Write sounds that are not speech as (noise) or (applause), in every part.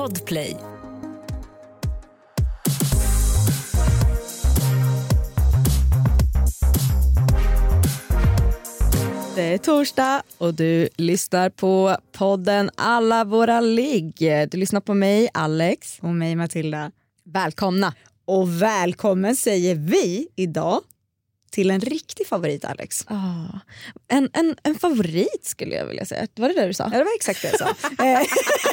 Podplay. Det är torsdag och du lyssnar på podden Alla våra ligg. Du lyssnar på mig, Alex. Och mig Matilda. Välkomna. Och välkommen säger vi idag till en riktig favorit Alex. Ah, en, en, en favorit skulle jag vilja säga. Var det det du sa? Ja, det var exakt det jag sa. (laughs) Eh,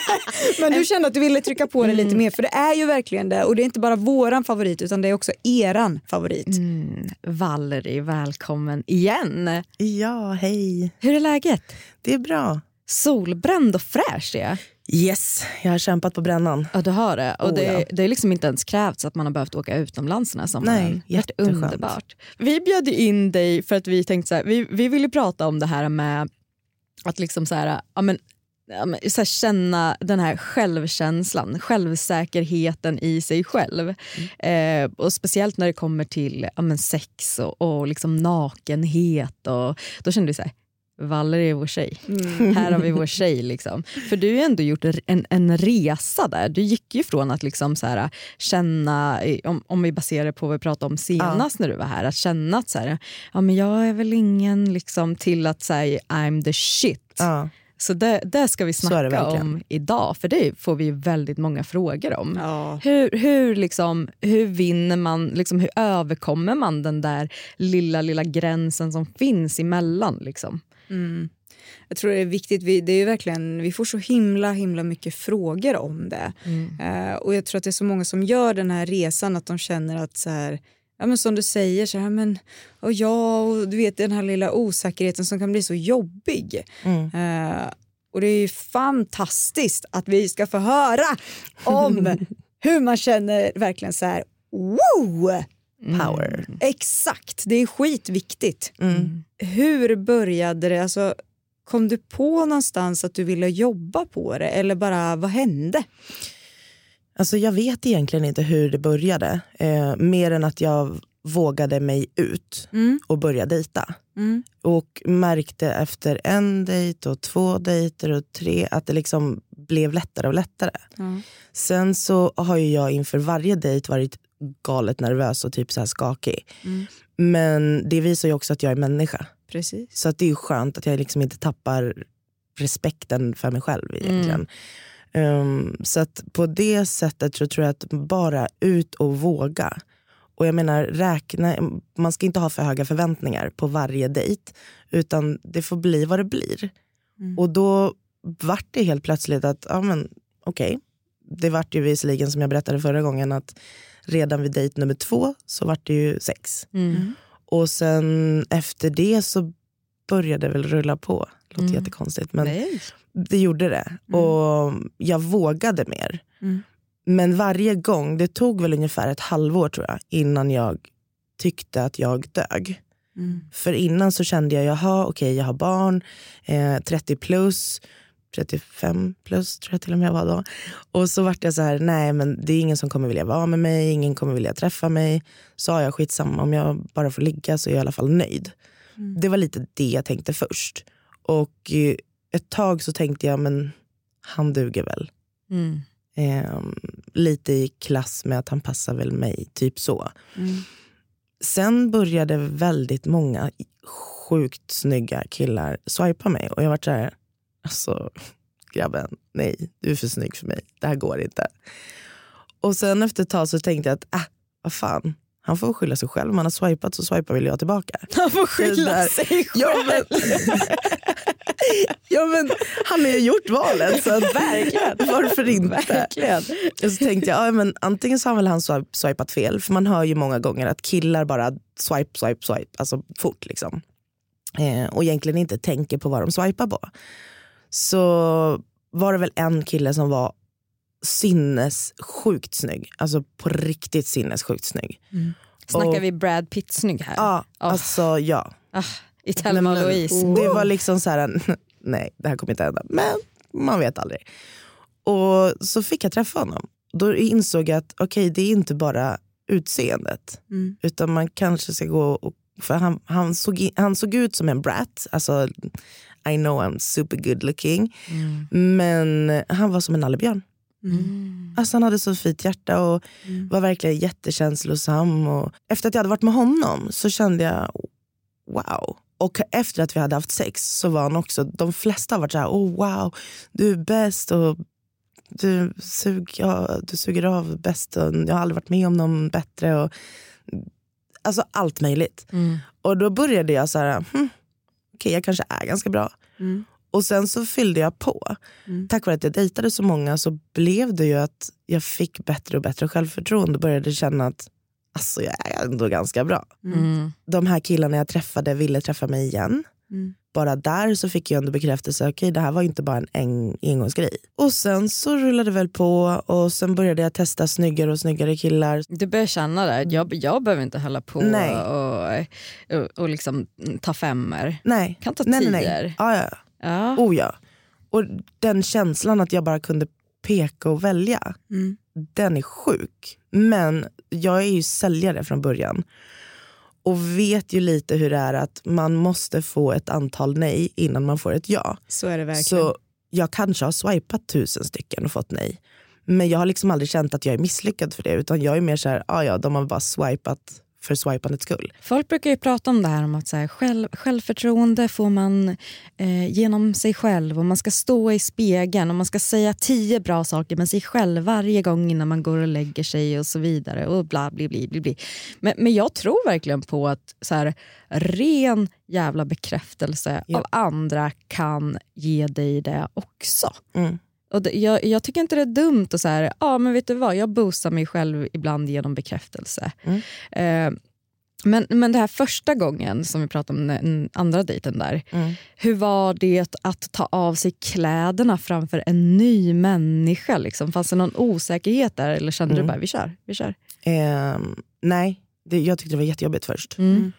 (laughs) Men du kände att du ville trycka på det lite mer för det är ju verkligen det och det är inte bara våran favorit utan det är också eran favorit. Mm, Valerie, välkommen igen. Ja, hej. Hur är läget? Det är bra. Solbränd och fräsch är jag. Yes, jag har kämpat på brännan. Ja, du har det. Och Oh, det, ja. det är liksom inte ens krävts att man har behövt åka utomlands den här sommaren. Nej, jätteskönt. underbart. Vi bjöd in dig för att vi tänkte så här, vi, vi ville prata om det här med att liksom så här, ja, men, så här, känna den här självkänslan, självsäkerheten i sig själv. Eh, och Speciellt när det kommer till ja, men, sex och, och liksom nakenhet. Och, då kände vi så här, Valerie är vår tjej. Här har vi vår tjej. Liksom. För du har ändå gjort en, en resa där. Du gick ju från att liksom så här, känna, om, om vi baserar det på vad vi pratade om senast när du var här, att känna att så här, ja, men jag är väl ingen, liksom, till att säga I'm the shit. Ja. Så det, det ska vi snacka om idag, för det får vi väldigt många frågor om. Ja. Hur, hur, liksom, hur vinner man, liksom, hur överkommer man den där lilla, lilla gränsen som finns emellan? Liksom? Mm. Jag tror det är viktigt, vi, det är verkligen, vi får så himla himla mycket frågor om det. Eh, och jag tror att det är så många som gör den här resan att de känner att så här, ja men som du säger, så här, men, och ja, och du vet den här lilla osäkerheten som kan bli så jobbig. Mm. Eh, och det är ju fantastiskt att vi ska få höra om (laughs) hur man känner verkligen så här, wow! Power. Exakt, det är skitviktigt. Mm. Hur började det? Alltså, kom du på någonstans att du ville jobba på det eller bara vad hände? Alltså, jag vet egentligen inte hur det började. Eh, mer än att jag vågade mig ut Mm. och började dejta. Mm. Och märkte efter en dejt och två dejter och tre att det liksom blev lättare och lättare. Ja. Sen så har ju jag inför varje dejt varit galet nervös och typ så här skakig. Mm. Men det visar ju också att jag är människa. Precis. Så att det är ju skönt att jag liksom inte tappar respekten för mig själv egentligen. Um, så att på det sättet så tror jag att bara ut och våga. Och jag menar räkna, man ska inte ha för höga förväntningar på varje dejt. Utan det får bli vad det blir. Mm. Och då vart det helt plötsligt att, ja men okej. Det vart ju visserligen som jag berättade förra gången att redan vid dejt nummer två så vart det ju sex. Mm. Och sen efter det så började det väl rulla på. Låter Mm. jättekonstigt men Nej. det gjorde det. Och jag vågade mer. Mm. Men varje gång, det tog väl ungefär ett halvår tror jag innan jag tyckte att jag dög. Mm. För innan så kände jag, jaha okej jag har barn, eh, 30 plus, 35 plus tror jag till och med jag var då. Och så vart jag så här, nej men det är ingen som kommer vilja vara med mig, ingen kommer vilja träffa mig. Sa jag skitsamma, om jag bara får ligga så är jag i alla fall nöjd. Det var lite det jag tänkte först. Och eh, ett tag så tänkte jag, men han duger väl. Mm. Ehm, lite i klass med att han passar väl mig, typ så. Mm. Sen började väldigt många sjukt snygga killar swipa mig och jag var så här, alltså grabben, nej du är för snygg för mig, det här går inte. Och sen efter ett tag så tänkte jag att, ah, vad fan, han får skylla sig själv, om han har swipat så swipar väl jag tillbaka. (laughs) Han får skylla sig själv. Ja men, (laughs) ja, men han har ju gjort valet så att, verkligen. (laughs) varför inte? Verkligen. Och så tänkte jag, ja, men antingen så har väl han swipat fel, för man hör ju många gånger att killar bara swipe, swipe, swipe, alltså fort liksom. Eh, och egentligen inte tänker på vad de swipar på. Så var det väl en kille som var sinnessjukt snygg, alltså på riktigt sinnessjukt snygg. Snackar Och- vi Brad Pitt snygg här? Ja, Ah. alltså ja. Ah, I Thelma och Louise. Det var liksom så här, (laughs) nej det här kommer inte hända. Men man vet aldrig. Och så fick jag träffa honom. Då insåg jag att okej det är inte bara utseendet. Mm. Utan man kanske ska gå och, för han, han, såg, han såg ut som en brat. Alltså I know I'm super good looking. Men han var som en nallebjörn. Mm. Alltså han hade så fint hjärta och Mm. var verkligen jättekänslosam. Och efter att jag hade varit med honom så kände jag wow. Och efter att vi hade haft sex så var han också, de flesta har varit så här, oh wow, du är bäst och du, sug, ja, du suger av bäst och jag har aldrig varit med om någon bättre. Och, alltså allt möjligt. Mm. Och då började jag så här, hm, okej jag kanske är ganska bra. Mm. Och sen så fyllde jag på. Mm. Tack vare att jag dejtade så många så blev det ju att jag fick bättre och bättre självförtroende och började känna att alltså, jag är ändå ganska bra. Mm. De här killarna jag träffade ville träffa mig igen. Mm. Bara där så fick jag ändå bekräftelse, okej det här var inte bara en en engångsgrej. Och sen så rullade det väl på och sen började jag testa snyggare och snyggare killar. Du börjar känna det, jag, jag behöver inte hålla på Nej. och, och, och liksom ta femmer. Nej, Kan ta nej, nej, tior. nej. Ja, ja. Ja. Oh, ja. Och den känslan att jag bara kunde peka och välja. Mm. den är sjuk. Men jag är ju säljare från början. Och vet ju lite hur det är att man måste få ett antal nej innan man får ett ja. Så är det verkligen. Så jag kanske har swipat tusen stycken och fått nej. Men jag har liksom aldrig känt att jag är misslyckad för det. Utan jag är mer så här, ah, ja de har bara swipat för swipandets skull. Folk brukar ju prata om det här om att så här, själv, självförtroende får man eh, genom sig själv och man ska stå i spegeln och man ska säga tio bra saker med sig själv varje gång innan man går och lägger sig och så vidare. och bla bli, bli, bli, bli. Men, men jag tror verkligen på att så här, ren jävla bekräftelse Ja. av andra kan ge dig det också. Mm. Och det, jag, jag tycker inte det är dumt att säga, ja men vet du vad, jag boostar mig själv ibland genom bekräftelse. Mm. Eh, men, men det här första gången som vi pratade om, den andra dejten där. Mm. Hur var det att ta av sig kläderna framför en ny människa? Liksom? Fanns det någon osäkerhet där eller kände Mm. du bara vi kör? Vi kör? Ehm, nej, det, jag tyckte det var jättejobbigt först. Mm.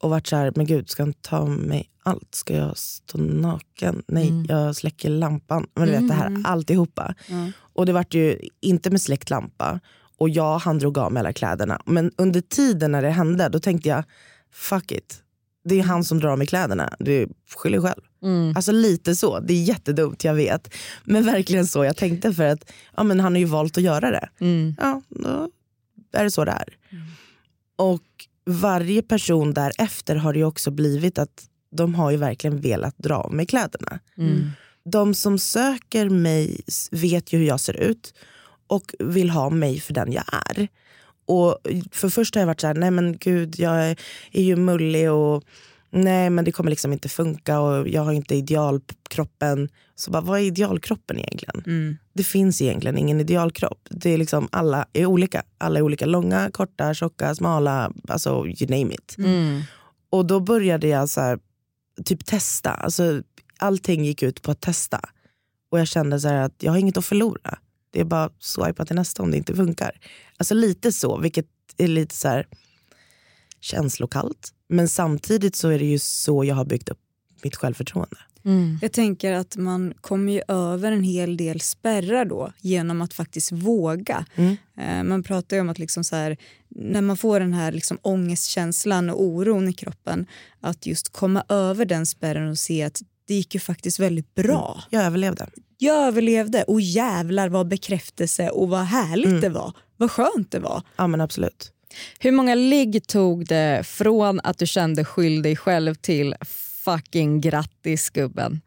Och varit så här, men gud ska han ta mig allt? Ska jag stå naken? Nej, Mm. jag släcker lampan. Men du vet det här Mm. alltihopa. Ja. Och det vart ju inte med släckt lampa. Och jag han drog av mig alla kläderna. Men under tiden när det hände då tänkte jag, fuck it. Det är han som drar av mig kläderna. Du skyll dig själv. Mm. Alltså lite så. Det är jättedumt, jag vet. Men verkligen så jag tänkte för att ja, men han har ju valt att göra det. Mm. Ja, då är det så det är. Och varje person därefter har det också blivit att de har ju verkligen velat dra av mig kläderna. Mm. De som söker mig vet ju hur jag ser ut och vill ha mig för den jag är. Och för först har jag varit så här, nej men gud jag är, är ju mullig och nej men det kommer liksom inte funka och jag har inte idealkroppen. Så bara, vad är idealkroppen egentligen? Mm. det finns egentligen ingen idealkropp. Det är liksom, alla är olika. Alla är olika långa, korta, tjocka, smala, alltså you name it. Mm. Och då började jag så här, typ testa. Alltså, allting gick ut på att testa. Och jag kände så här att jag har inget att förlora. Det är bara att swipa till nästa om det inte funkar. Alltså lite så, vilket är lite så här känslokallt. Men samtidigt så är det ju så jag har byggt upp mitt självförtroende. Mm. Jag tänker att man kommer ju över en hel del spärrar då genom att faktiskt våga. Mm. Eh, Man pratar ju om att liksom så här, när man får den här liksom ångestkänslan och oron i kroppen att just komma över den spärren och se att det gick ju faktiskt väldigt bra. Jag överlevde. Jag överlevde och jävlar vad bekräftelse och vad härligt Mm. det var. Vad skönt det var. Ja men absolut. Hur många ligg tog det från att du kände skyll dig själv till fucking grattis gubben?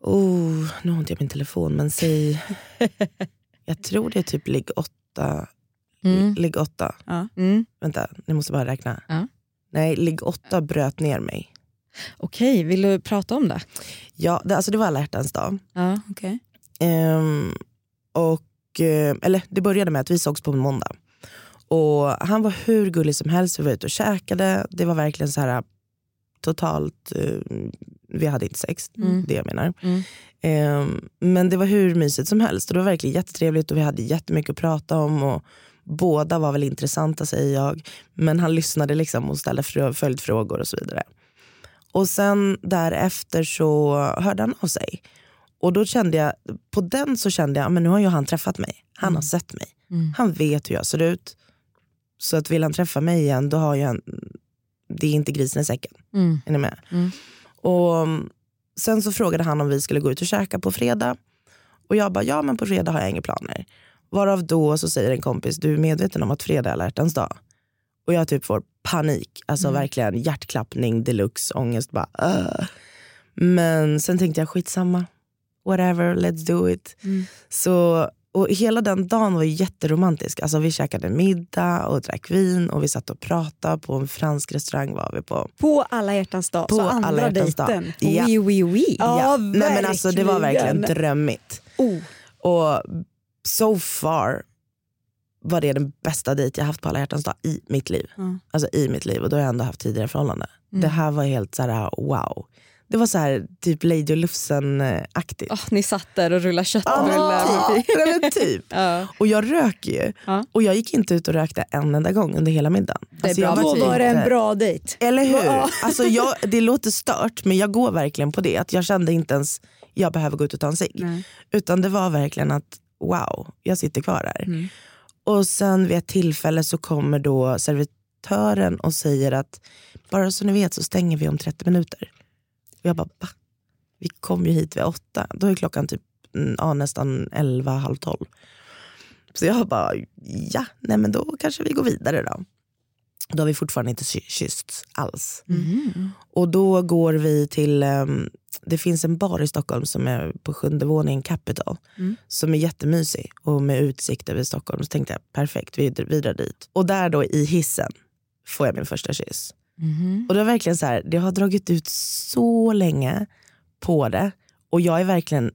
Oh, nu har inte jag min telefon men säg, (laughs) jag tror det är typ ligg åtta. Mm. Ligg åtta. Mm. Vänta, ni måste bara räkna. Ja. Nej, ligg åtta bröt ner mig. Okej, vill du prata om det? Ja, det, alltså det var alla hjärtans dag. Ja. Okay. Ehm, och, eh, eller det började med att vi sågs på en måndag. Och han var hur gullig som helst, vi var ute och käkade. Det var verkligen så här totalt, eh, vi hade inte sex, Mm. det jag menar. Mm. Ehm, men det var hur mysigt som helst och det var verkligen jättetrevligt och vi hade jättemycket att prata om. Och båda var väl intressanta säger jag. Men han lyssnade liksom och ställde följdfrågor och så vidare. Och sen därefter så hörde han av sig. Och då kände jag, på den så kände jag, men nu har ju han träffat mig. Han har sett mig. Mm. Han vet hur jag ser ut. Så att vill han träffa mig igen, då har jag en, det är inte grisen i säcken. Mm. Är ni med? Mm. Och um, sen så frågade han om vi skulle gå ut och käka på fredag. Och jag bara, ja men på fredag har jag inga planer. Varav då så säger en kompis, du är medveten om att fredag är alla dag? Och jag typ får panik, alltså Mm. verkligen hjärtklappning deluxe, ångest bara. "Ugh." Men sen tänkte jag skitsamma, whatever, let's do it. Mm. Så, och hela den dagen var jätteromantisk. Alltså vi käkade middag och drack vin och vi satt och pratade på en fransk restaurang var vi på. På alla hjärtans dag, På så andra alla dejten. Ja. Oui, oui, oui. Ja, Nej, men alltså, det var verkligen drömmigt. Oh. Och so far var det den bästa dejt jag haft på alla hjärtans dag i mitt liv. Ja. Alltså i mitt liv och då har jag ändå haft tidigare förhållanden. Mm. Det här var helt så här wow. Det var så här typ Lady och Lufsen-aktigt. Åh, ni satt där och rullade köttbullar. men typ. Nej, men typ. Ja. Och jag röker ju. Ja. Och jag gick inte ut och rökte en enda gång under hela middagen. är jag bra var Då var det en bra dejt. Eller hur? Ja. (laughs) Alltså jag, det låter stört men jag går verkligen på det. Att jag kände inte ens jag behöver gå ut och ta en cigg. Nej. Utan det var verkligen att wow, jag sitter kvar här. Mm. Och sen vid ett tillfälle så kommer då servitören och säger att bara så ni vet så stänger vi om 30 minuter. Och jag bara va? Vi kom ju hit vid åtta. Då är klockan typ mm, ja, nästan elva, halv tolv. Så jag bara ja, nej men då kanske vi går vidare då. Då har vi fortfarande inte ky- kyssts alls. Mm. Och då går vi till, ehm, det finns en bar i Stockholm som är på sjunde våningen, Capital. Mm. Som är jättemysig och med utsikt över Stockholm. Så tänkte jag perfekt, vi, vi drar dit. Och där då i hissen får jag min första kyss. Mhm. Och det var verkligen så här, det har dragit ut så länge på det. Och jag är verkligen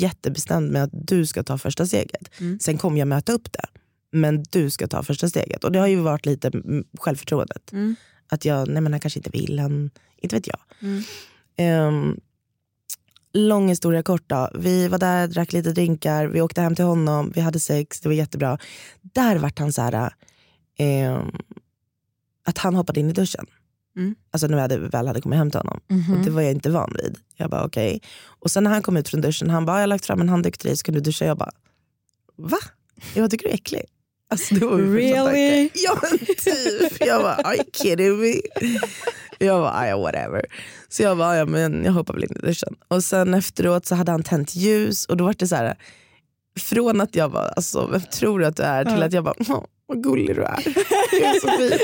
jättebestämd med att du ska ta första steget. Mm. Sen kommer jag möta upp det. Men du ska ta första steget. Och det har ju varit lite mm, självförtroendet. Mm. Att jag, nej men han kanske inte vill, han, inte vet jag. Mm. Ehm, lång historia kort då. Vi var där, drack lite drinkar, vi åkte hem till honom, vi hade sex, det var jättebra. Där vart han så här, ehm, att han hoppade in i duschen. Mm. Alltså när hade, väl hade kommit hem till honom. Mhm. Och det var jag inte van vid. Jag bara okej. Och sen när han kom ut från duschen, han bara jag har lagt fram en handduk till dig, ska du duscha? Jag bara va? Jag tycker du är äcklig. Alltså, det var. Really? Ja men typ. Jag bara are you kidding me? Jag bara "Ah, ja whatever. Så jag bara ja men jag hoppar väl in i duschen. Och sen efteråt så hade han tänt ljus och då var det så här. Från att jag bara alltså vem tror du att du är till att jag bara "Åh, vad gullig du är. Du är så fin.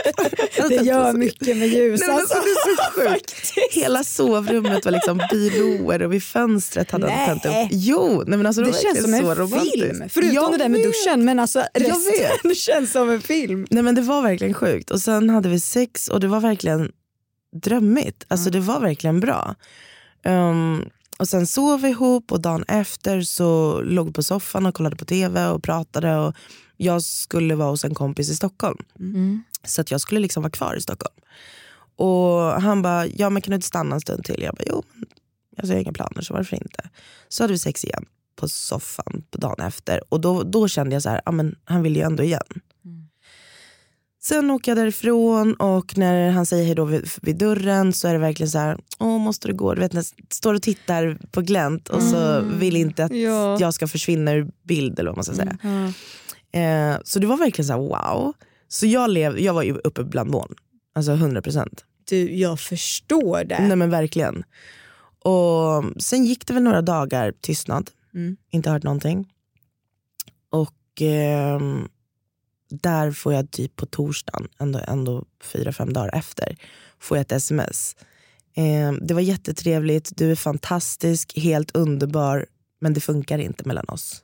(laughs) Det gör mycket med ljus. Nej, alltså. det är så sjukt. (laughs) Hela sovrummet var liksom byråer och vid fönstret hade han tänt upp. Jo, nej men alltså, det, Det känns som en film. Förutom Jag det där med vet. duschen. Men alltså resten (laughs) känns som en film. Nej men det var verkligen sjukt. Och sen hade vi sex och det var verkligen drömmigt. Alltså det var verkligen bra. Ehm, och sen sov vi ihop och dagen efter så låg vi på soffan och kollade på tv och pratade. Och jag skulle vara hos en kompis i Stockholm. Mm. Så att jag skulle liksom vara kvar i Stockholm. Och han bara, ja men kan du inte stanna en stund till? Jag bara, jo, men alltså, jag har inga planer så varför inte? Så hade vi sex igen på soffan på dagen efter. Och då, då kände jag så här, ja men han vill ju ändå igen. Mm. Sen åker jag därifrån och när han säger hej då vid, vid dörren så är det verkligen så här, åh måste du gå? Du vet, när jag står och tittar på glänt och så vill inte att Ja. jag ska försvinna ur bild eller vad man ska säga. Ja. Eh, så det var verkligen så här, wow. Så jag, lev, jag var ju uppe bland moln. Alltså 100 procent. Du, jag förstår det. Nej men verkligen. Och sen gick det väl några dagar tystnad. Mm. Inte hört någonting. Och ehm, där får jag typ på torsdagen, ändå, ändå fyra, fem dagar efter, får jag ett sms. Ehm, det var jättetrevligt, du är fantastisk, helt underbar, men det funkar inte mellan oss.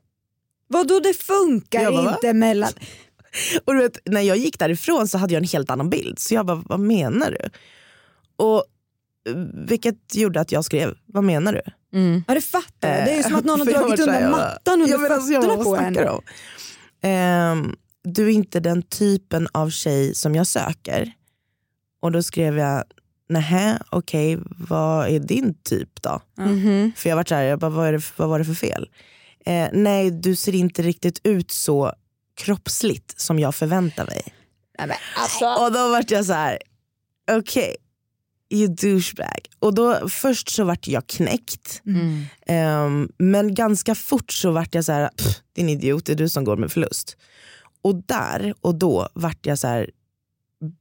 Vadå det funkar Jag bara, va? inte mellan... (laughs) Och du vet, när jag gick därifrån så hade jag en helt annan bild. Så jag bara, vad menar du? Och eh, Vilket gjorde att jag skrev, vad menar du? Mm. Ja det fattar jag. Det är ju som att någon har (laughs) jag dragit undan jag mattan under alltså, jag fötterna bara, på du om? Ehm, du är inte den typen av tjej som jag söker. Och då skrev jag, nähä okej vad är din typ då? Mhm. För jag var så här, jag bara, vad, är det, vad var det för fel? Eh, nej du ser inte riktigt ut så kroppsligt som jag förväntar mig. Nej, alltså. Och då vart jag så här, okej, you douchebag. Och då först så vart jag knäckt. Mm. Ehm, men ganska fort så vart jag så här, "Pff, din idiot, det är du som går med förlust. Och där och då vart jag så här,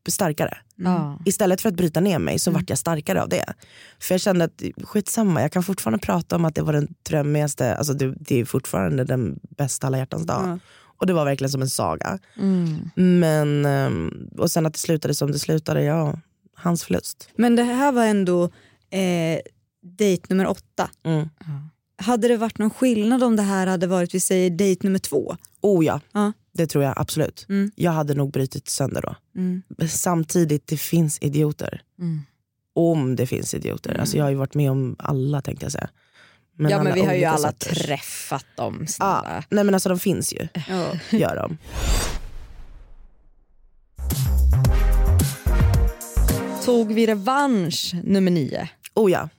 starkare. Ja. Istället för att bryta ner mig så Mm. vart jag starkare av det. För jag kände att skitsamma, jag kan fortfarande prata om att det var den drömmigaste, alltså det, det är fortfarande den bästa alla hjärtans dag. Ja. Och det var verkligen som en saga. Mm. Men, ehm, och sen att det slutade som det slutade, ja, hans förlust. Men det här var ändå eh, dejt nummer åtta. Mm. Hade det varit någon skillnad om det här hade varit vi säger dejt nummer två? Oh ja, Ja. Det tror jag absolut. Mm. Jag hade nog brutit sönder då. Mm. Men Samtidigt, det finns idioter. Mm. Om det finns idioter. Alltså jag har ju varit med om alla tänkte jag säga. ja alla men vi har ju alla sorters. träffat dem. Ja, snälla. nej men alltså de finns ju. Ja. Gör de. Tog vi revansch nummer nio? Oh ja.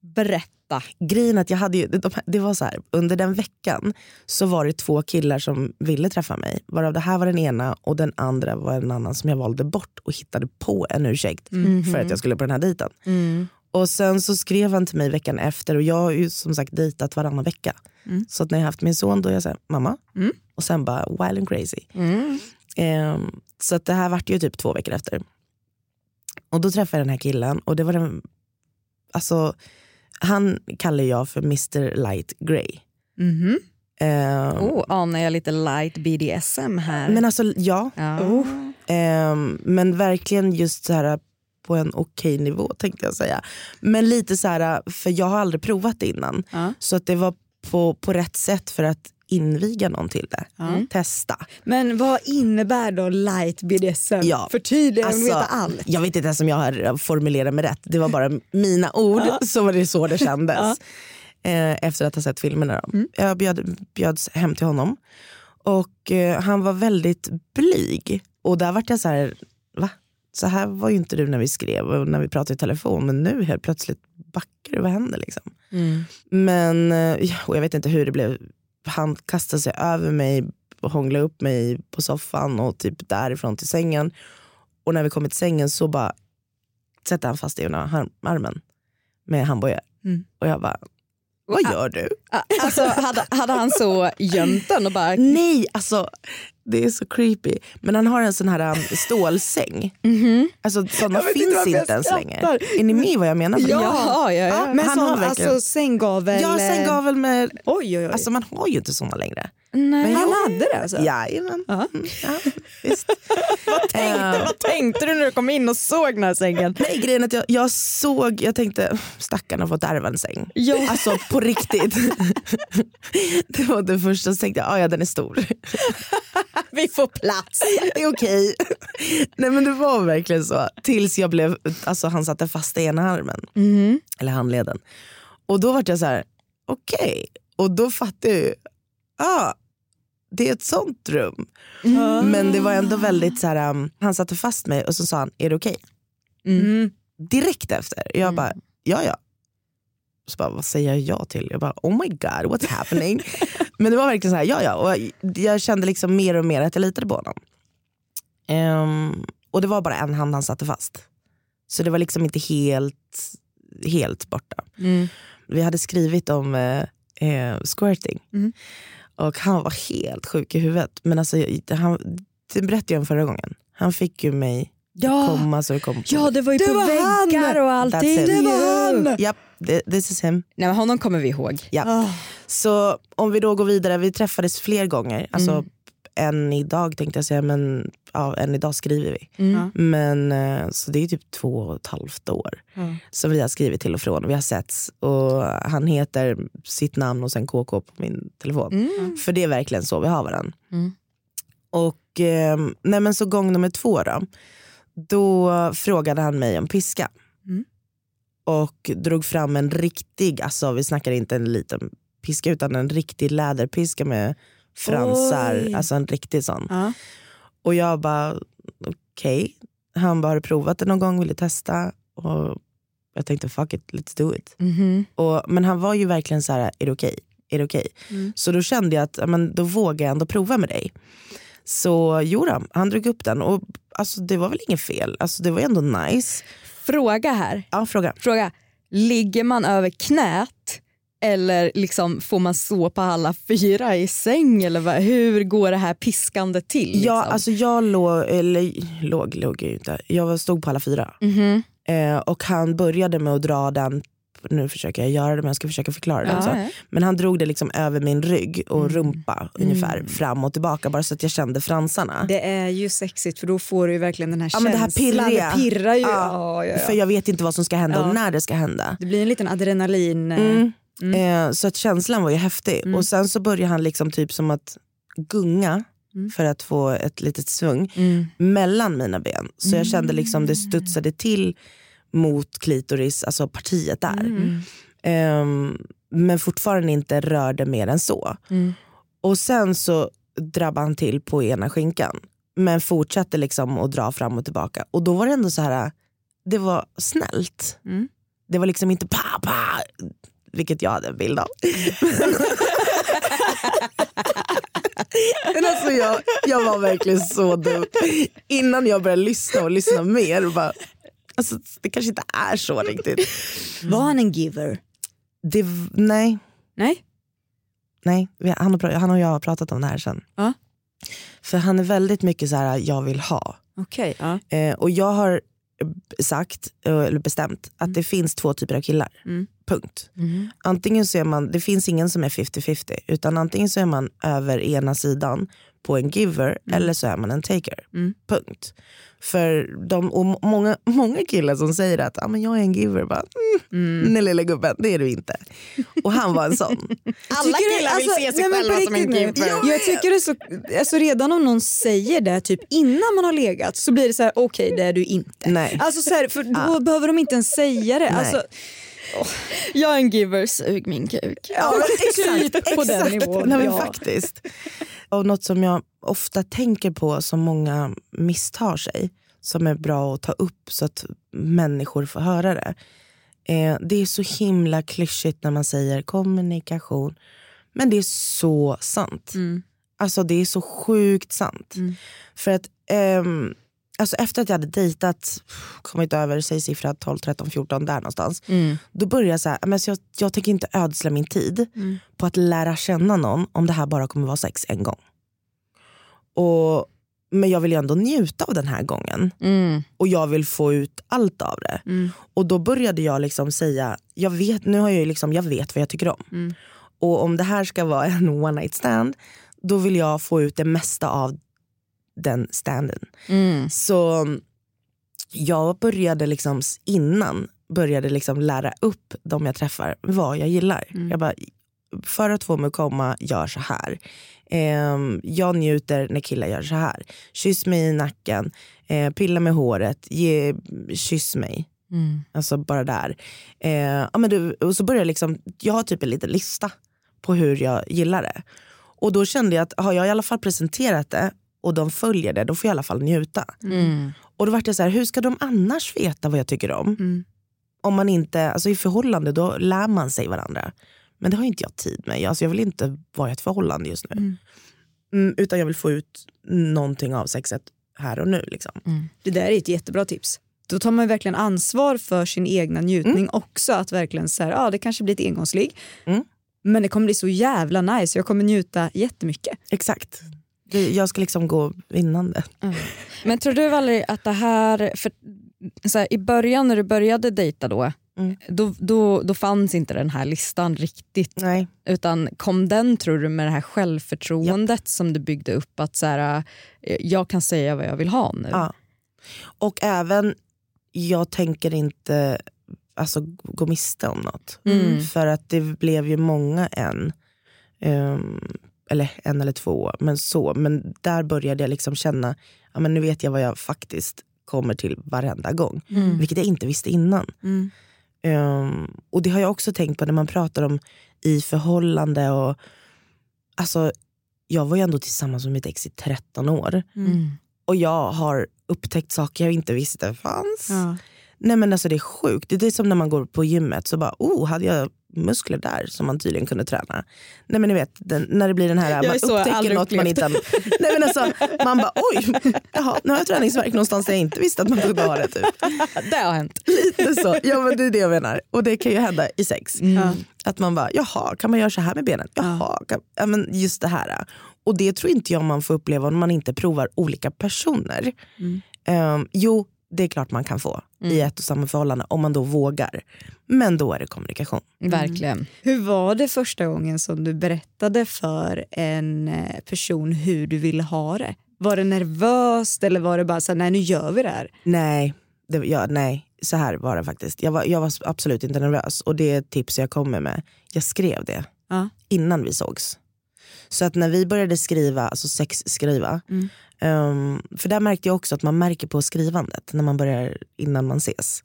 Berätta. Grejen är att jag hade ju, de, det var så här, under den veckan så var det två killar som ville träffa mig. Varav det här var den ena och den andra var en annan som jag valde bort och hittade på en ursäkt för att jag skulle på den här dejten. Mm. Och sen så skrev han till mig veckan efter och jag har ju som sagt dejtat varannan vecka. Så att när jag haft min son då är jag såhär, mamma. Mm. Och sen bara wild and crazy. Mm. Ehm, så att det här vart ju typ två veckor efter. Och då träffade jag den här killen och det var den, alltså han kallar jag för Mr Light Grey. Mhm. Ehm, Oh, anar jag lite light BDSM här? Men alltså ja, ja. ehm, men verkligen just så här på en okej nivå tänkte jag säga. Men lite så här, för jag har aldrig provat det innan. Ja. Så att det var på, på rätt sätt för att inviga någon till det. Ja. Testa. Men vad innebär då light BDSM? Ja, Förtydliga, jag vill Alltså, allt. Jag vet inte ens om jag har formulerat mig rätt. Det var bara mina ord, så var det så det kändes. (laughs) Ja. Eh, efter att ha sett filmerna. Mm. Jag bjöd, bjöds hem till honom. Och eh, han var väldigt blyg. Och där vart jag så här, va? Så här var ju inte du när vi skrev och när vi pratade i telefon. Men nu helt plötsligt backar du, vad händer liksom? Mm. Men eh, och jag vet inte hur det blev. Han kastade sig över mig och hånglade upp mig på soffan och typ därifrån till sängen. Och när vi kom till sängen så bara sätter han fast i ena armen med handbojor. Mm. Och jag bara, vad gör du? Alltså, hade, hade han så gömt den och bara... Nej, alltså det är så creepy. Men han har en sån här um, stålsäng. Mhm. Alltså sådana inte finns inte ens längre. Är ni med vad jag menar? Ja. Ja, ja. Men han som, har verkligen- alltså sänggavel? Ja, sänggavel med, Oj, oj, oj. alltså man har ju inte såna längre. Nej. han hade det alltså? Jajamän. Ja. Mm, ja, (laughs) visst. vad, tänkte, vad tänkte du när du kom in och såg den här sängen? Nej, grejen att jag, jag såg, jag tänkte stackarn har fått ärva en säng. Ja. Alltså på riktigt. (laughs) det var det första, så tänkte jag, ah, ja den är stor. Vi får plats. det är okej. Nej men det var verkligen så. Tills jag blev, alltså han satte fast i ena armen. Mhm. Eller handleden. Och då var jag så här, okej. Och då fattade jag ju, ah, det är ett sånt rum. Men det var ändå väldigt så här, um, han satte fast mig och så sa han, är det okej? Mm. Direkt efter. Jag bara, ja ja. Så bara, vad säger jag ja till? Jag bara, oh my god, what's happening? (laughs) Men det var verkligen så här, ja ja. Och jag, jag kände liksom mer och mer att jag litade på honom. Ehm, och det var bara en hand han satte fast. Så det var liksom inte helt, helt borta. Mm. Vi hade skrivit om eh, eh, squirting. Mm. Och han var helt sjuk i huvudet. Men alltså, han, det berättade jag om förra gången. Han fick ju mig Ja. komma så det kom på. ja, det var ju Det på var han! väggar och That's allting. Det var han! Japp, det- this is him. Nej, men honom kommer vi ihåg. Ja. Ah. Så om vi då går vidare, vi träffades fler gånger. Alltså Mm. En idag tänkte jag säga, men ja, en idag skriver vi. Mm. Men eh, så det är typ två och ett halvt år Ja. som vi har skrivit till och från. Vi har setts och han heter sitt namn och sen KK på min telefon. Mm. För det är verkligen så vi har varandra. Mm. Och eh, nej men så gång nummer två då. Då frågade han mig om piska. Mm. Och drog fram en riktig, alltså vi snackar inte en liten piska utan en riktig läderpiska med fransar. Oj. Alltså en riktig sån. Ja. Och jag bara okej. Han bara har du provat det någon gång, vill du testa? Och jag tänkte fuck it, let's do it. Mhm. Och, men han var ju verkligen så här, är det okej? Är det okej? Mm. Så då kände jag att men, då vågar jag ändå prova med dig. Så jo då, han drog upp den och alltså, det var väl inget fel. Alltså, det var ändå nice. Fråga här. Ja, fråga. Fråga. Ligger man över knät Eller liksom, får man stå på alla fyra i säng? Eller vad, hur går det här piskandet till? Liksom? Ja, alltså jag låg, eller låg, låg jag inte. Jag stod på alla fyra. Mhm. Eh, och han började med att dra den, nu försöker jag göra det men jag ska försöka förklara det också. Ja, ja. Men han drog det liksom över min rygg och rumpa ungefär Mm. fram och tillbaka bara så att jag kände fransarna. Det är ju sexigt för då får du verkligen den här Ja, men det här känslan. pirriga. Det pirrar ju. Ja, Ja, ja, ja. För jag vet inte vad som ska hända Ja. och när det ska hända. Det blir en liten adrenalin. eh, Mm. Mm. Eh, så att känslan var ju häftig. Mm. Och sen så började han liksom typ som att gunga Mm. för att få ett litet svung Mm. mellan mina ben. Så jag kände liksom det studsade till mot klitoris, alltså partiet där. Mm. Ehm, men fortfarande inte rörde mer än så. Mm. Och sen så drabbade han till på ena skinkan. Men fortsatte liksom att dra fram och tillbaka. Och då var det ändå så här, det var snällt. Mm. Det var liksom inte pa pa, vilket jag hade en bild av. (laughs) Men alltså jag, jag var verkligen så dum. Innan jag började lyssna och lyssna mer, bara, alltså, det kanske inte är så riktigt. Var han en giver? Det, nej, Nej? nej. Han, och, han och jag har pratat om det här sen. Ja. För han är väldigt mycket så här, jag vill ha. Okej. ja. Eh, och jag har sagt, eh, eller bestämt, att det finns två typer av killar. Mm. Punkt. Mm. Antingen så är man, det finns ingen som är 50-50, utan antingen så är man över ena sidan på en giver eller så är man en taker. Mm. Punkt. För de, och må- många, (laughs) många killar som säger att ah, men jag är en giver, bara, mm, Mm. nej lilla gubben, det är du inte. Och han var en sån. (laughs) Alla killar vill alltså, se sig nej, själva som en giver. Jag tycker det så, alltså redan om någon säger det typ innan man har legat så blir det så här: okej det är du inte. Nej. Alltså så här, för då behöver de inte ens säga det. Nej. Alltså, (laughs) Jag är en giver, sug min kuk. Ja, (laughs) Typ på den nivån, Nej, ja. faktiskt. Och något som jag ofta tänker på som många misstar sig, som är bra att ta upp så att människor får höra det. Eh, det är så himla klyschigt när man säger kommunikation. Men det är så sant. Mm. Alltså det är så sjukt sant. Mm. För att ehm, alltså efter att jag hade dejtat, kommit över, säg siffra 12, 13, 14 där någonstans. Mm. Då började jag så här, men så jag, jag tänker inte ödsla min tid Mm. på att lära känna någon om det här bara kommer vara sex en gång. Och, men jag vill ju ändå njuta av den här gången. Mm. Och jag vill få ut allt av det. Mm. Och då började jag liksom säga, jag vet, nu har jag, ju liksom, jag vet vad jag tycker om. Mm. Och om det här ska vara en one night stand, då vill jag få ut det mesta av den standen. Mm. Så jag började liksom innan började liksom lära upp de jag träffar vad jag gillar. Mm. Jag bara, för att få mig att komma, gör så här. Ehm, jag njuter när killar gör så här. Kyss mig i nacken, eh, pilla med håret, ge, kyss mig. Mm. Alltså bara där. Eh, ja, men du, och så började jag liksom, jag har typ en liten lista på hur jag gillar det. Och då kände jag att har jag i alla fall presenterat det och de följer det, då får jag i alla fall njuta. Mm. Och då vart jag så här, hur ska de annars veta vad jag tycker om? Mm. Om man inte, alltså i förhållande då lär man sig varandra. Men det har inte jag tid med. Alltså jag vill inte vara i ett förhållande just nu. Mm. Mm, utan jag vill få ut någonting av sexet här och nu. Liksom. Det där är ett jättebra tips. Då tar man verkligen ansvar för sin egna njutning också. Att verkligen så här, ja, det kanske blir ett engångsligg. Mm. Men det kommer bli så jävla nice. Jag kommer njuta jättemycket. Exakt. Det, jag ska liksom gå vinnande. Men tror du Valerie att det här, för, så här, i början när du började dejta då, Mm. då, då, då fanns inte den här listan riktigt. Nej. Utan kom den tror du med det här självförtroendet som du byggde upp att så här, eh, jag kan säga vad jag vill ha nu. Ja. Och även, jag tänker inte alltså, gå miste om något. Mm. För att det blev ju många en. Ehm, eller en eller två, men så. Men där började jag liksom känna, ja, men nu vet jag vad jag faktiskt kommer till varenda gång. Mm. Vilket jag inte visste innan. Mm. Ehm, och det har jag också tänkt på när man pratar om i förhållande. och Alltså, jag var ju ändå tillsammans med mitt ex i 13 år. Mm. Och jag har upptäckt saker jag inte visste fanns. Ja. Nej men alltså det är sjukt. Det är som när man går på gymmet så bara, oh, hade jag muskler där som man tydligen kunde träna. Nej men ni vet den, när det blir den här, Jag man upptäcker något man inte Nej men alltså, man bara oj, jaha, nu har jag träningsvärk någonstans där jag inte visste att man kunde ha det. Typ. (laughs) Det har hänt. Lite så. Ja men det är det jag menar. Och det kan ju hända i sex. Ja. Att man bara, jaha kan man göra så här med benen? Jaha, kan, ja, men just det här. Och det tror inte jag man får uppleva om man inte provar olika personer. Ehm, jo, det är klart man kan få i ett och samma förhållande om man då vågar. Men då är det kommunikation. Verkligen. Hur var det första gången som du berättade för en eh, person hur du ville ha det? Var det nervöst eller var det bara så här, nej nu gör vi det här? Nej, det, ja, nej, så här var det faktiskt. Jag var, jag var absolut inte nervös och det är ett tips jag kommer med. Jag skrev det Ja. innan vi sågs. Så att när vi började skriva, alltså sexskriva, Mm. Ehm, för där märkte jag också att man märker på skrivandet när man börjar innan man ses.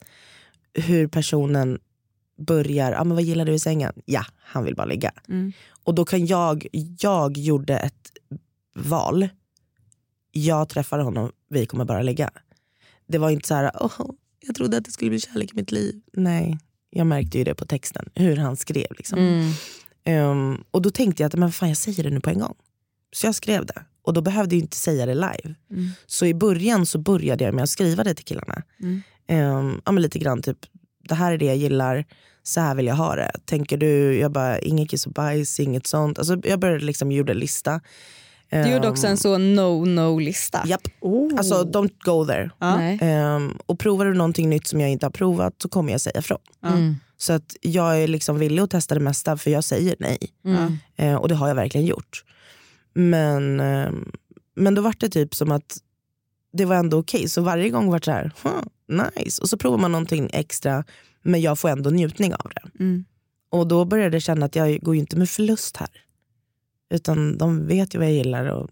Hur personen börjar, ah, men vad gillar du i sängen? Ja, han vill bara ligga. Mm. Och då kan jag, jag gjorde ett val. Jag träffar honom, vi kommer bara ligga. Det var inte så här, "Åh, jag trodde att det skulle bli kärlek i mitt liv. Nej, jag märkte ju det på texten, hur han skrev. Liksom. Mm. Ehm, och då tänkte jag att men fan, jag säger det nu på en gång. Så jag skrev det. Och då behövde jag inte säga det live. Mm. Så i början så började jag med att skriva det till killarna. Mm. Ehm, ja, men lite grann typ, det här är det jag gillar, så här vill jag ha det. Tänker du, jag bara, inget kiss och bajs, inget sånt. Alltså, jag började liksom, gjorde en lista. Du gjorde också en så no-no-lista. Japp, Oh. alltså don't go there. Ja. Ehm, och provar du någonting nytt som jag inte har provat så kommer jag säga ifrån. Mm. Så att jag är liksom villig att testa det mesta för jag säger nej. Mm. Eh, och det har jag verkligen gjort. Men, eh, men då var det typ som att det var ändå okej. Så varje gång var det så här, huh, nice. Och så provar man någonting extra men jag får ändå njutning av det. Mm. Och då började jag känna att jag går ju inte med förlust här. Utan de vet ju vad jag gillar och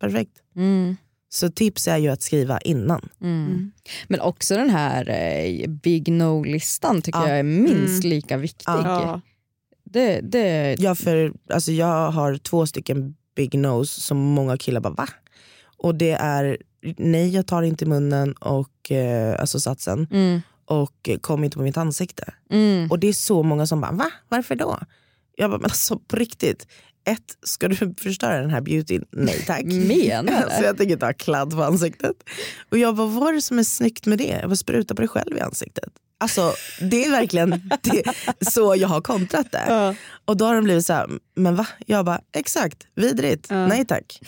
perfekt. Mm. Så tips är ju att skriva innan. Mm. Mm. Men också den här eh, big no-listan tycker Ja. jag är minst Mm. lika viktig. Ja. Det, det, Ja, för alltså, jag har två stycken big nose som många killar bara va? Och det är nej jag tar inte i munnen och eh, alltså satsen mm. och eh, kom inte på mitt ansikte. Mm. Och det är så många som bara va? Varför då? Jag bara men alltså på riktigt. Ett, ska du (laughs) förstöra den här beautyn? Nej tack. (laughs) Menar (laughs) så jag tänker ha kladd på ansiktet. Och jag bara vad är det som är snyggt med det? Jag bara spruta på dig själv i ansiktet. Alltså det är verkligen det, så jag har kontrat det. Ja. Och då har de blivit så här, men va? Jag bara, exakt, vidrigt, Ja. nej tack.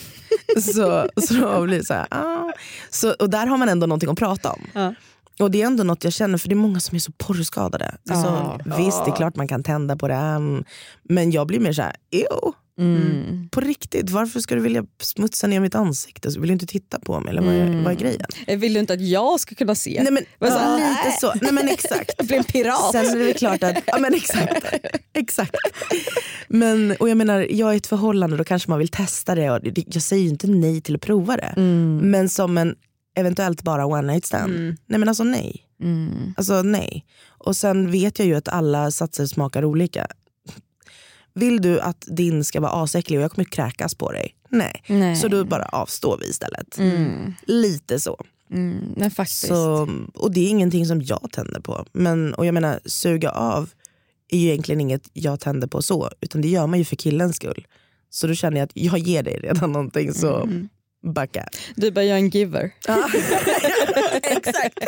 så, så har blivit så här, ah. så Och där har man ändå någonting att prata om. Ja. Och det är ändå något jag känner, för det är många som är så porrskadade. Alltså. Visst, det är klart man kan tända på det, men jag blir mer så här, ew, Mm. på riktigt, varför ska du vilja smutsa ner mitt ansikte? Vill du inte titta på mig? Eller vad, är, vad är grejen? Jag vill du inte att jag ska kunna se? Nej men, Vad så- ja, lite så. Nej, men exakt. (laughs) Blir en pirat. Sen är det väl klart att, ja men exakt. exakt. Men, och jag menar, jag är i ett förhållande då kanske man vill testa det. Och jag säger ju inte nej till att prova det. Mm. Men som en eventuellt bara one night stand. Mm. Nej men alltså nej. Mm. Alltså nej. Och sen vet jag ju att alla satser smakar olika. Vill du att din ska vara asäcklig och jag kommer kräkas på dig? Nej. Nej. Så då bara avstår vi istället. Mm. Lite så. Mm. Nej, faktiskt. så. Och det är ingenting som jag tänder på. Men, och jag menar suga av är ju egentligen inget jag tänder på så. Utan det gör man ju för killens skull. Så då känner jag att jag ger dig redan någonting så Mm. backa. Du bara, jag är en giver. Ja. (laughs) Exakt.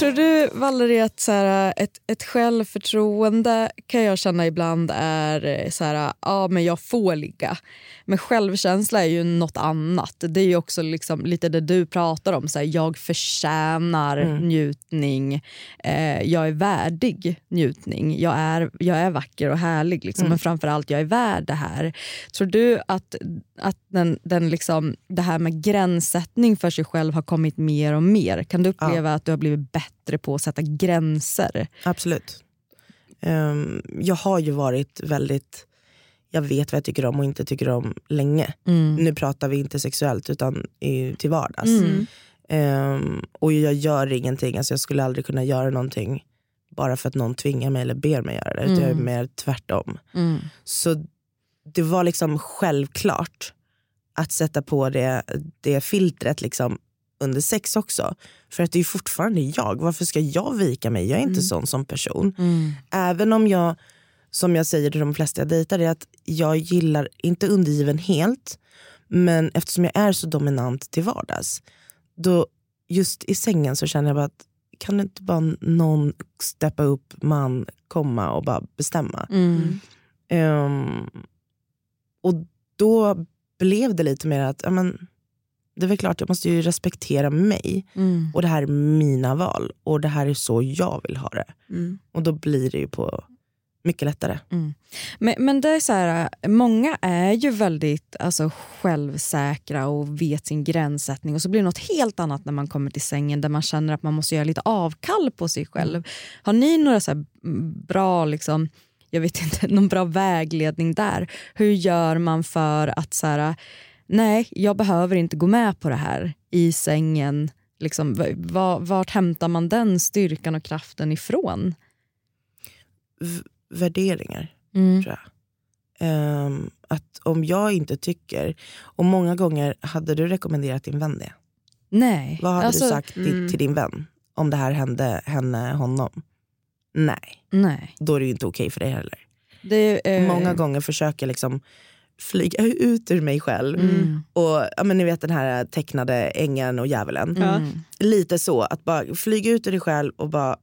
Tror du Valerie att så här, ett, ett självförtroende kan jag känna ibland är eh, så här, ja men jag får ligga. Men självkänsla är ju något annat. Det är också liksom lite det du pratar om. Så här, jag förtjänar Mm. njutning. Eh, jag är värdig njutning. Jag är, jag är vacker och härlig. Liksom. Mm. Men framförallt jag är värd det här. Tror du att, att den, den liksom, det här med gränssättning för sig själv har kommit mer och mer? Kan du uppleva att du har blivit bättre på att sätta gränser? Absolut. Ehm, jag har ju varit väldigt, jag vet vad jag tycker om och inte tycker om länge. Nu pratar vi inte sexuellt utan i, till vardags. Mm. Ehm, och jag gör ingenting, alltså jag skulle aldrig kunna göra någonting bara för att någon tvingar mig eller ber mig göra det. Utan jag är Mm. mer tvärtom. Mm. Så det var liksom självklart att sätta på det, det filtret liksom under sex också. För att det är fortfarande jag. Varför ska jag vika mig? Jag är inte sån som person. Även om jag, som jag säger till de flesta jag dejtar, är att jag gillar inte undergiven helt. Men eftersom jag är så dominant till vardags, då just i sängen så känner jag bara att kan det inte bara någon steppa upp, man komma och bara bestämma. Mm. Ehm, och då blev det lite mer att ja, men, det är väl klart jag måste ju respektera mig Mm. och det här är mina val och det här är så jag vill ha det. Mm. Och då blir det ju på mycket lättare. Men, men det är så här, många är ju väldigt alltså, självsäkra och vet sin gränssättning och så blir det något helt annat när man kommer till sängen där man känner att man måste göra lite avkall på sig själv. Har ni några så mm, bra, liksom, jag vet inte, (laughs) någon bra vägledning där? Hur gör man för att så här, nej jag behöver inte gå med på det här i sängen. Liksom, vart hämtar man den styrkan och kraften ifrån? V- värderingar Mm. tror jag. Ehm, att om jag inte tycker, och många gånger hade du rekommenderat din vän det? Nej. Vad hade Alltså, du sagt till, mm. till din vän om det här hände henne, honom? Nej, Nej. då är det ju inte okej för dig heller. Det, eh, Många gånger försöker liksom flyga ut ur mig själv. Mm. Och ja, men Ni vet den här tecknade ängeln och djävulen. Mm. Lite så, att bara flyga ut ur dig själv och bara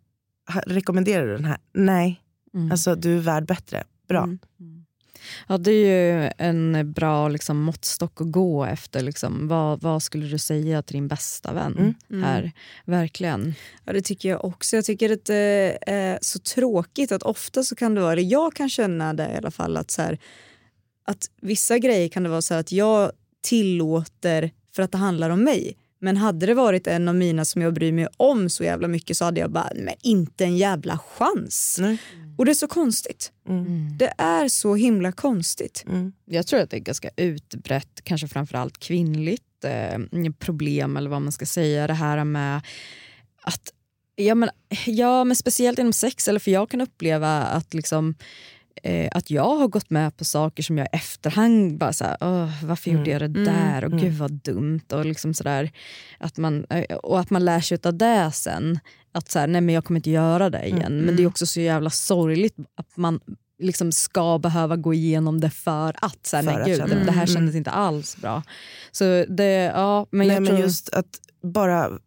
"Ha- rekommenderar du den här? Nej, Mm. alltså du är värd bättre. Bra. Mm. Ja, det är ju en bra liksom, måttstock att gå efter. Liksom. Vad, vad skulle du säga till din bästa vän Mm. här? Verkligen. Ja, det tycker jag också. Jag tycker att det är så tråkigt att ofta så kan det vara, jag kan känna det i alla fall, att, så här, att vissa grejer kan det vara så att jag tillåter för att det handlar om mig. Men hade det varit en av mina som jag bryr mig om så jävla mycket så hade jag bara, men inte en jävla chans. Nej. Och det är så konstigt. Mm. Det är så himla konstigt. Mm. Jag tror att det är ganska utbrett, kanske framförallt kvinnligt eh, problem eller vad man ska säga. Det här med att Ja men, ja, men speciellt inom sex, eller för jag kan uppleva att liksom eh, att jag har gått med på saker som jag i efterhand bara såhär, Åh, varför gjorde jag det Mm. där och Mm. gud vad dumt. Och, liksom sådär, att man, eh, och att man lär sig av det sen. Att såhär, nej men jag kommer inte göra det igen. Mm. Men det är också så jävla sorgligt att man liksom ska behöva gå igenom det för att. Såhär, För nej, att gud, känna. det här Mm. kändes inte alls bra. Så det, ja, men Nej, jag men tror... just att bara,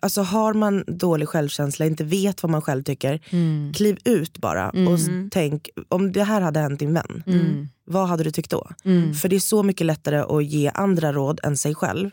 alltså har man dålig självkänsla, inte vet vad man själv tycker, Mm. kliv ut bara Mm. och tänk, om det här hade hänt din vän, Mm. vad hade du tyckt då? Mm. För det är så mycket lättare att ge andra råd än sig själv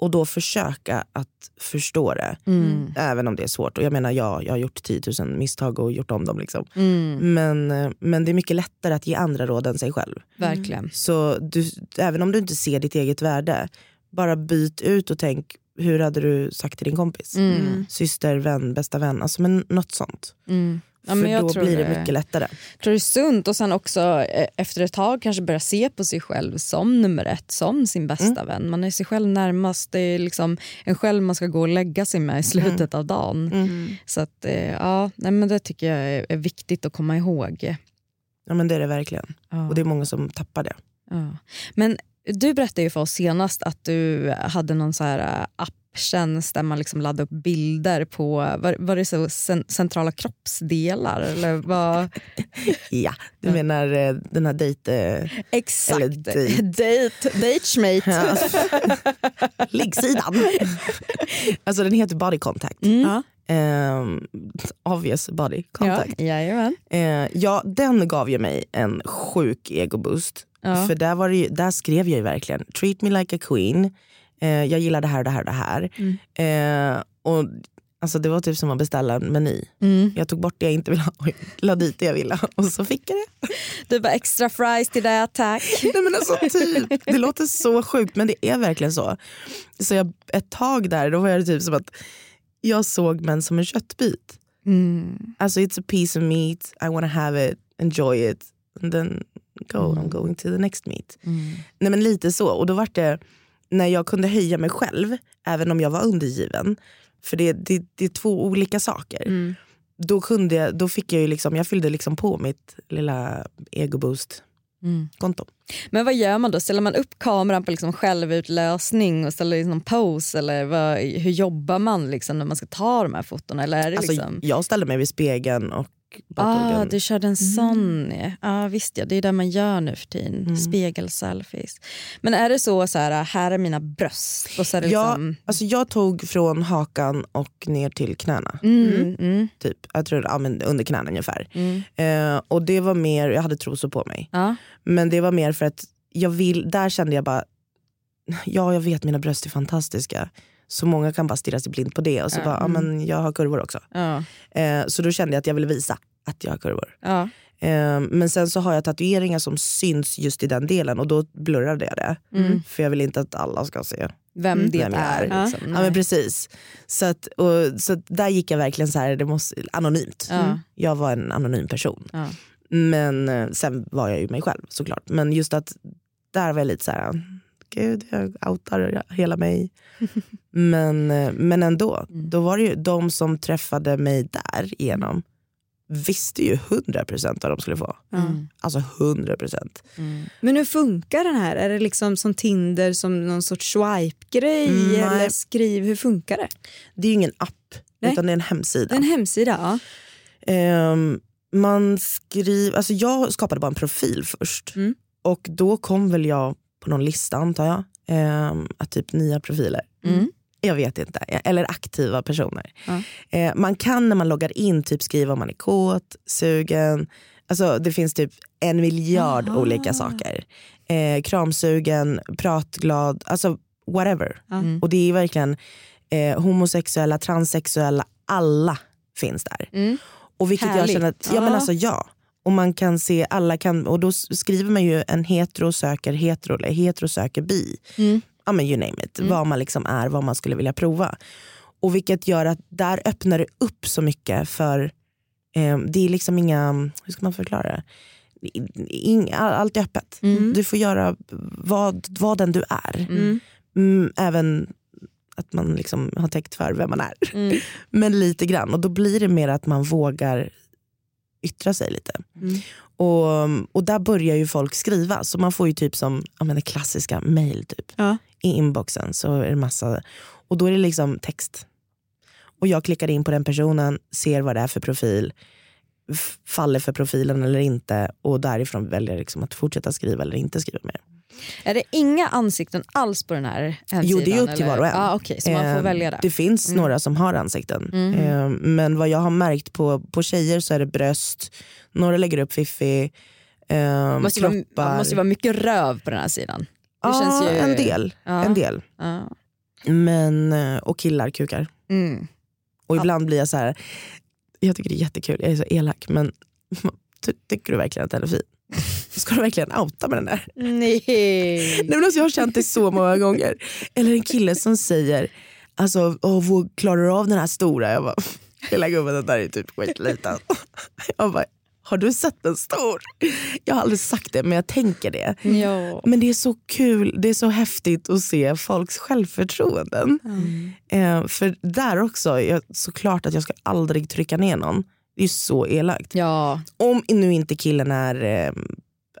och då försöka att förstå det. Mm. Även om det är svårt. Och jag menar ja, jag har gjort 10 000 misstag och gjort om dem. Liksom. Mm. Men, men det är mycket lättare att ge andra råd än sig själv. Verkligen. Så du, även om du inte ser ditt eget värde, bara byt ut och tänk hur hade du sagt till din kompis? Mm. Syster, vän, bästa vän. Alltså, men något sånt. Mm. Ja, För då tror blir det det- mycket lättare. Jag tror det är sunt och sen också eh, efter ett tag kanske börja se på sig själv som nummer ett, som sin bästa vän. Man är sig själv närmast, det är liksom en själv man ska gå och lägga sig med i slutet av dagen. Mm. Så att, eh, ja, nej, men det tycker jag är, är viktigt att komma ihåg. Ja men det är det verkligen. Ja. Och det är många som tappar det. Ja. Men du berättade ju för oss senast att du hade någon så här eh, apptjänst där man liksom laddade upp bilder på, var, var det så cen- centrala kroppsdelar? Eller vad? (laughs) Ja, du menar eh, den här dejt... Eh, Exakt. Eller date. Date, datemate. ja, (laughs) liggsidan. alltså den heter Body Contact. Mm. Ja. Ehm, obvious body contact. Ja, jajamän. Eh, ja, den gav ju mig en sjuk egoboost. Ja. För där, var ju, där skrev jag ju verkligen treat me like a queen. Eh, jag gillar det här, det här, det här. Eh, och, alltså, det var typ som att beställa en meny. Mm. Jag tog bort det jag inte ville ha och (laughs) la dit det jag ville. Och så fick jag det. Du bara extra fries till det, tack. (laughs) Nej, men alltså, typ, det låter så sjukt men det är verkligen så. Så jag, ett tag där då var det typ som att jag såg män som en köttbit. Mm. Alltså it's a piece of meat, I wanna have it, enjoy it. And then go, I'm going to the next meat. Mm. Nej men lite så. Och då var det när jag kunde höja mig själv, även om jag var undergiven. För det, det, det är två olika saker. Mm. Då, kunde jag, då fick jag ju liksom, jag fyllde liksom på mitt lilla egoboost Mm. konto. Men vad gör man då? Ställer man upp kameran på liksom självutlösning och ställer liksom pose eller vad, hur jobbar man liksom när man ska ta de här fotona? Eller är det Alltså, liksom... Jag ställde mig vid spegeln och Ah, du körde en sån. Ja, ah, visst ja, det är det man gör nu för tiden. Mm. Spegel-selfies. Men är det så, så här, här är mina bröst och så är det Ja, liksom... Alltså jag tog från hakan och ner till knäna. Mm, mm, Typ. Jag tror ja, men under knäna ungefär. mm. Eh, och det var mer, jag hade trosor på mig. Ja. Men det var mer för att jag vill, där kände jag bara, ja jag vet mina bröst är fantastiska. Så många kan bara stirra sig blind på det och så Ja. bara, ja men jag har kurvor också. Ja. Eh, så då kände jag att jag ville visa att jag har kurvor. Ja. Eh, men sen så har jag tatueringar som syns just i den delen och då blurrade jag det. Mm. För jag vill inte att alla ska se Vem Mm. det vem är. är. Liksom. Ja men precis. Så, att, och, så där gick jag verkligen så här, det måste, anonymt. Ja. Jag var en anonym person. Men eh, sen var jag ju mig själv såklart. Men just att där var jag lite så här, gud jag outar hela mig. men, eh, men ändå, Mm. då var det ju de som träffade mig där igenom visste ju 100% vad de skulle få. Mm. Alltså 100%. Mm. Men hur funkar den här? Är det liksom som Tinder som någon sorts swipe-grej? Mm, eller skriv, hur funkar det? Det är ju ingen app, Nej. utan det är en hemsida. En hemsida? Ja. Ehm, man skriver, alltså jag skapade bara en profil först. Mm. Och då kom väl jag på någon lista antar jag. Ehm, att typ nya profiler. Mm. Jag vet inte. Eller aktiva personer. Ja. Eh, man kan när man loggar in typ skriva om man är kåt, sugen. Alltså det finns typ en miljard Aha. olika saker. Eh, kramsugen, pratglad, alltså whatever. Mm. Och det är verkligen eh, homosexuella, transsexuella, alla finns där. Mm. Och vilket Härligt. jag känner att, ja men alltså ja. Och man kan se, alla kan, och då skriver man ju en hetero söker hetero eller hetero söker bi. Mm. Ja men you name it, vad man liksom är, vad man skulle vilja prova. Och vilket gör att där öppnar det upp så mycket för, eh, det är liksom inga, hur ska man förklara det? All- allt är öppet. Mm. Du får göra vad, vad den du är. Mm. Mm, även att man liksom har täckt för vem man är. Mm. (laughs) Men lite grann. Och då blir det mer att man vågar yttra sig lite. Mm. Och, och där börjar ju folk skriva. Så man får ju typ som ja, men det klassiska mail typ. Ja. I inboxen så är det massa. Och då är det liksom text. Och jag klickar in på den personen, ser vad det är för profil. Faller för profilen eller inte. Och därifrån väljer jag liksom att fortsätta skriva eller inte skriva mer. Är det inga ansikten alls på den här hemsidan? Jo, det är upp till eller? var och en. Ah, okay, så man får Eh, välja det? Det finns Mm. några som har ansikten. Mhm. Eh, Men vad jag har märkt på, på tjejer så är det bröst, några lägger upp fiffi, eh, måste, ju vara, kroppar. måste ju vara mycket röv på den här sidan. Det ja, känns ju... en del. Ja. En del. Ja. Men, eh, och killar kukar. Mm. Och ibland blir jag så här. jag tycker det är jättekul, jag är så elak men (laughs) ty- tycker du verkligen att den är fin? (laughs) Ska du verkligen outa med den där? Nej. Nej, men alltså, jag har känt det så många gånger. Eller en kille som säger, alltså, Åh, klarar du av den här stora? Jag bara, (laughs) lilla gubben den där är typ skitliten. (laughs) Jag bara, har du sett den stor? Jag har aldrig sagt det men jag tänker det. Ja. Men det är så kul, det är så häftigt att se folks självförtroenden. Eh, för där också, jag, såklart att jag ska aldrig trycka ner någon. Det är så elakt. ja. Om nu inte killen är eh,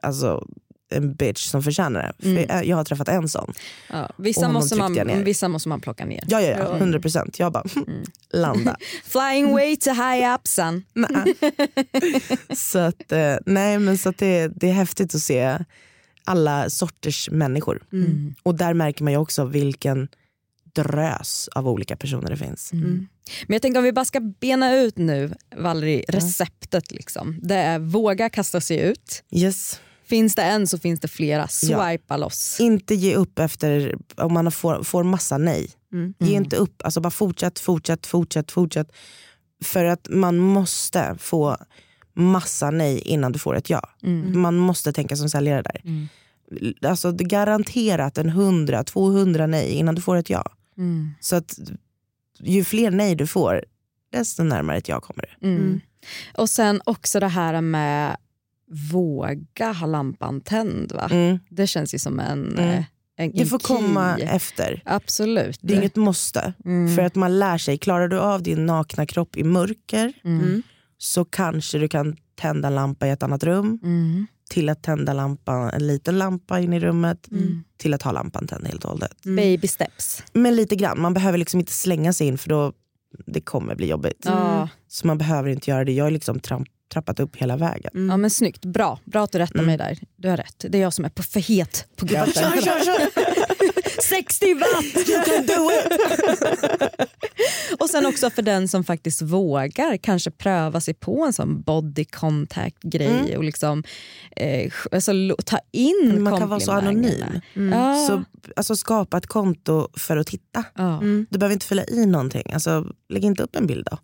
alltså, en bitch som förtjänar det. För Mm. jag, jag har träffat en sån. ja. Vissa, måste man, vissa måste man plocka ner. Ja, ja, ja. Ja. 100 procent. Jag bara, (laughs) landa. (laughs) Flying way to high up son. (laughs) Så att, eh, nej, men så att det, det är häftigt att se alla sorters människor. Mm. Och där märker man ju också vilken drös av olika personer det finns. Mm. Men jag tänker om vi bara ska bena ut nu Valerie, receptet. Liksom. Det är våga kasta sig ut. Yes. Finns det en så finns det flera. Ja. Swipa loss. Inte ge upp efter om man får, får massa nej. Mm. Ge inte upp, alltså bara fortsätt, fortsätt, fortsätt, fortsätt. För att man måste få massa nej innan du får ett ja. Mm. Man måste tänka som säljare där. Mm. Alltså garanterat en 100, 200 nej innan du får ett ja. Mm. Så att ju fler nej du får, desto närmare ett ja kommer du. Mm. Mm. Och sen också det här med våga ha lampan tänd. Va? Mm. Det känns ju som en, Mm. eh, en, Det får key. komma efter. Absolut. Det är inget måste. Mm. För att man lär sig, klarar du av din nakna kropp i mörker Mm. Mm. så kanske du kan tända en lampa i ett annat rum. Mm. till att tända lampan, en liten lampa in i rummet till att ha lampan tänd helt och hållet. Baby steps. Men lite grann, man behöver liksom inte slänga sig in för då det kommer bli jobbigt. Ja. Så man behöver inte göra det. Jag har liksom tramp, trappat upp hela vägen. ja men snyggt, bra. Bra att du rättar mig där. Du har rätt. Det är jag som är på för het på gröten. (laughs) 60 watt! You can do it! (laughs) och sen också för den som faktiskt vågar kanske pröva sig på en sån body contact grej och liksom eh, alltså, ta in Man kan vara så anonym. Ja. Så alltså, skapa ett konto för att titta. ja. Du behöver inte fylla i någonting. Alltså, lägg inte upp en bild då.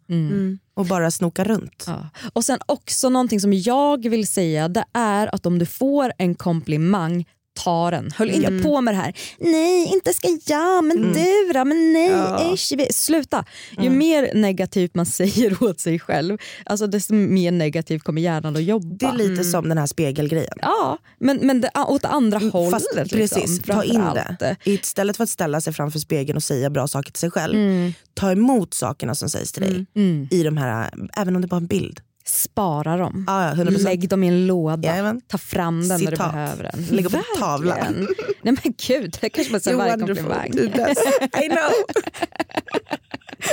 Och bara snoka runt. Ja. Och sen också någonting som jag vill säga det är att om du får en komplimang ta den. Höll inte på med det här. Nej, inte ska jag, men du då? Men nej, Ja. ish, Sluta. Ju mer negativt man (laughs) säger åt sig själv, alltså desto mer negativt kommer hjärnan att jobba. Det är lite som den här spegelgrejen. Ja, men, men det, åt andra hållet. Fast liksom, precis, ta in framförallt. det. Istället för att ställa sig framför spegeln och säga bra saker till sig själv. Mm. Ta emot sakerna som sägs till dig. Mm. I de här, även om det bara är en bild. Spara dem. Ja, ja, 100%. Lägg dem i en låda. Jajamän. Ta fram den när du Citat. behöver den. Lägg upp på tavlan. Verkligen. Nej men gud, det kanske säger varje komplimang. Bäst. I know.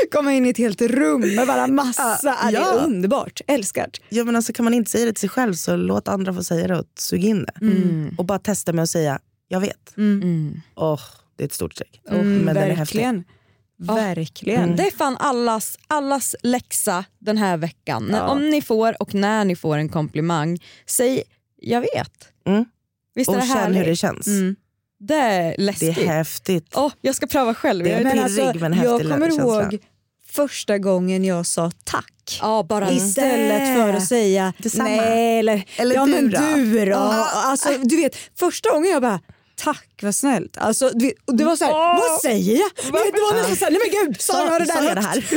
(laughs) Komma in i ett helt rum med bara massa. Ja. Det är underbart. Älskat. Ja, men alltså, kan man inte säga det till sig själv så låt andra få säga det och sug in det. Mm. Och bara testa med att säga jag vet. Mm. Åh, det är ett stort steg. Mm, men den är häftig. Verkligen. Verkligen. Det är fan allas, allas läxa den här veckan. Ja. Om ni får och när ni får en komplimang, säg jag vet. Mm. Visst Och är det känn härligt? hur det känns. Mm. Det är Det är läskigt. häftigt. Åh, jag ska pröva själv. Det är Jag- Men pirrig, alltså, men jag kommer ihåg första gången jag sa tack. Ja, bara Istället för att säga Detsamma. nej eller, Eller ja, du men då? du då. Ja. Alltså, du vet, första gången jag bara tack vad snällt. Alltså, du det var så här, Åh. vad säger jag? Du vet, Det var nästan såhär, nej men gud, sa jag det där sa det här? (laughs)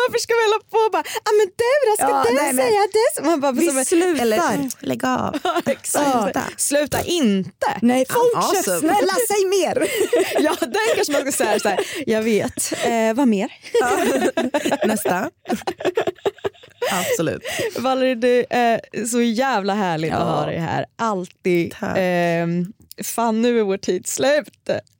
Varför ska vi hålla på och bara, ah, men du då, ska Ja, du nej, men- säga det? Man bara, Vi som- slutar. Eller lägg (laughs) av. Sluta. Sluta inte. Nej, fortsätt Awesome. snälla, säg mer. (laughs) Ja, den kanske man ska säga så här. jag vet. Eh, vad mer? Nästa. Absolut. Valerie, det är så jävla härligt att Ja. ha dig här. Alltid. Tack. Ehm, fan, nu är vår tid slut.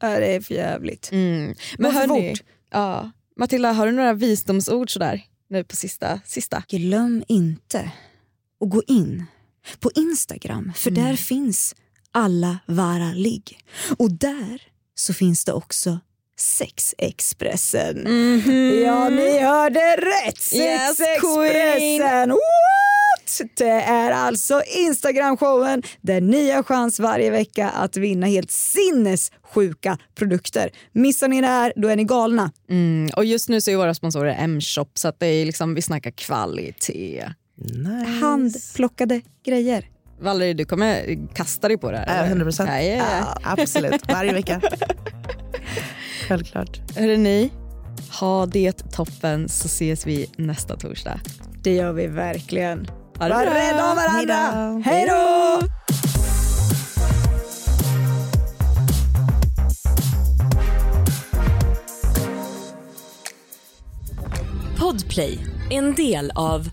Ja, det är för jävligt. Mm. För hörni, ja. Matilda, har du några visdomsord sådär? Nu på sista? sista? Glöm inte att gå in på Instagram för där finns alla vara ligg. Och där så finns det också Sexexpressen. Ja, ni hörde rätt! Yes, Sexexpressen! What? Det är alltså Instagram-showen där ni har chans varje vecka att vinna helt sinnessjuka produkter. Missar ni det här, då är ni galna. Mm. Och just nu så är våra sponsorer M-shop så att det är liksom, vi snackar kvalitet. Nice. Handplockade grejer. Valerie, du kommer kasta dig på det här? Eller? 100 procent. Ja, ja, ja. Absolut, varje vecka. (laughs) Självklart. Hörrni, ni, ha det toppen så ses vi nästa torsdag. Det gör vi verkligen. Ha det Var bra. rädda om varandra. Hej då! Podplay, en del av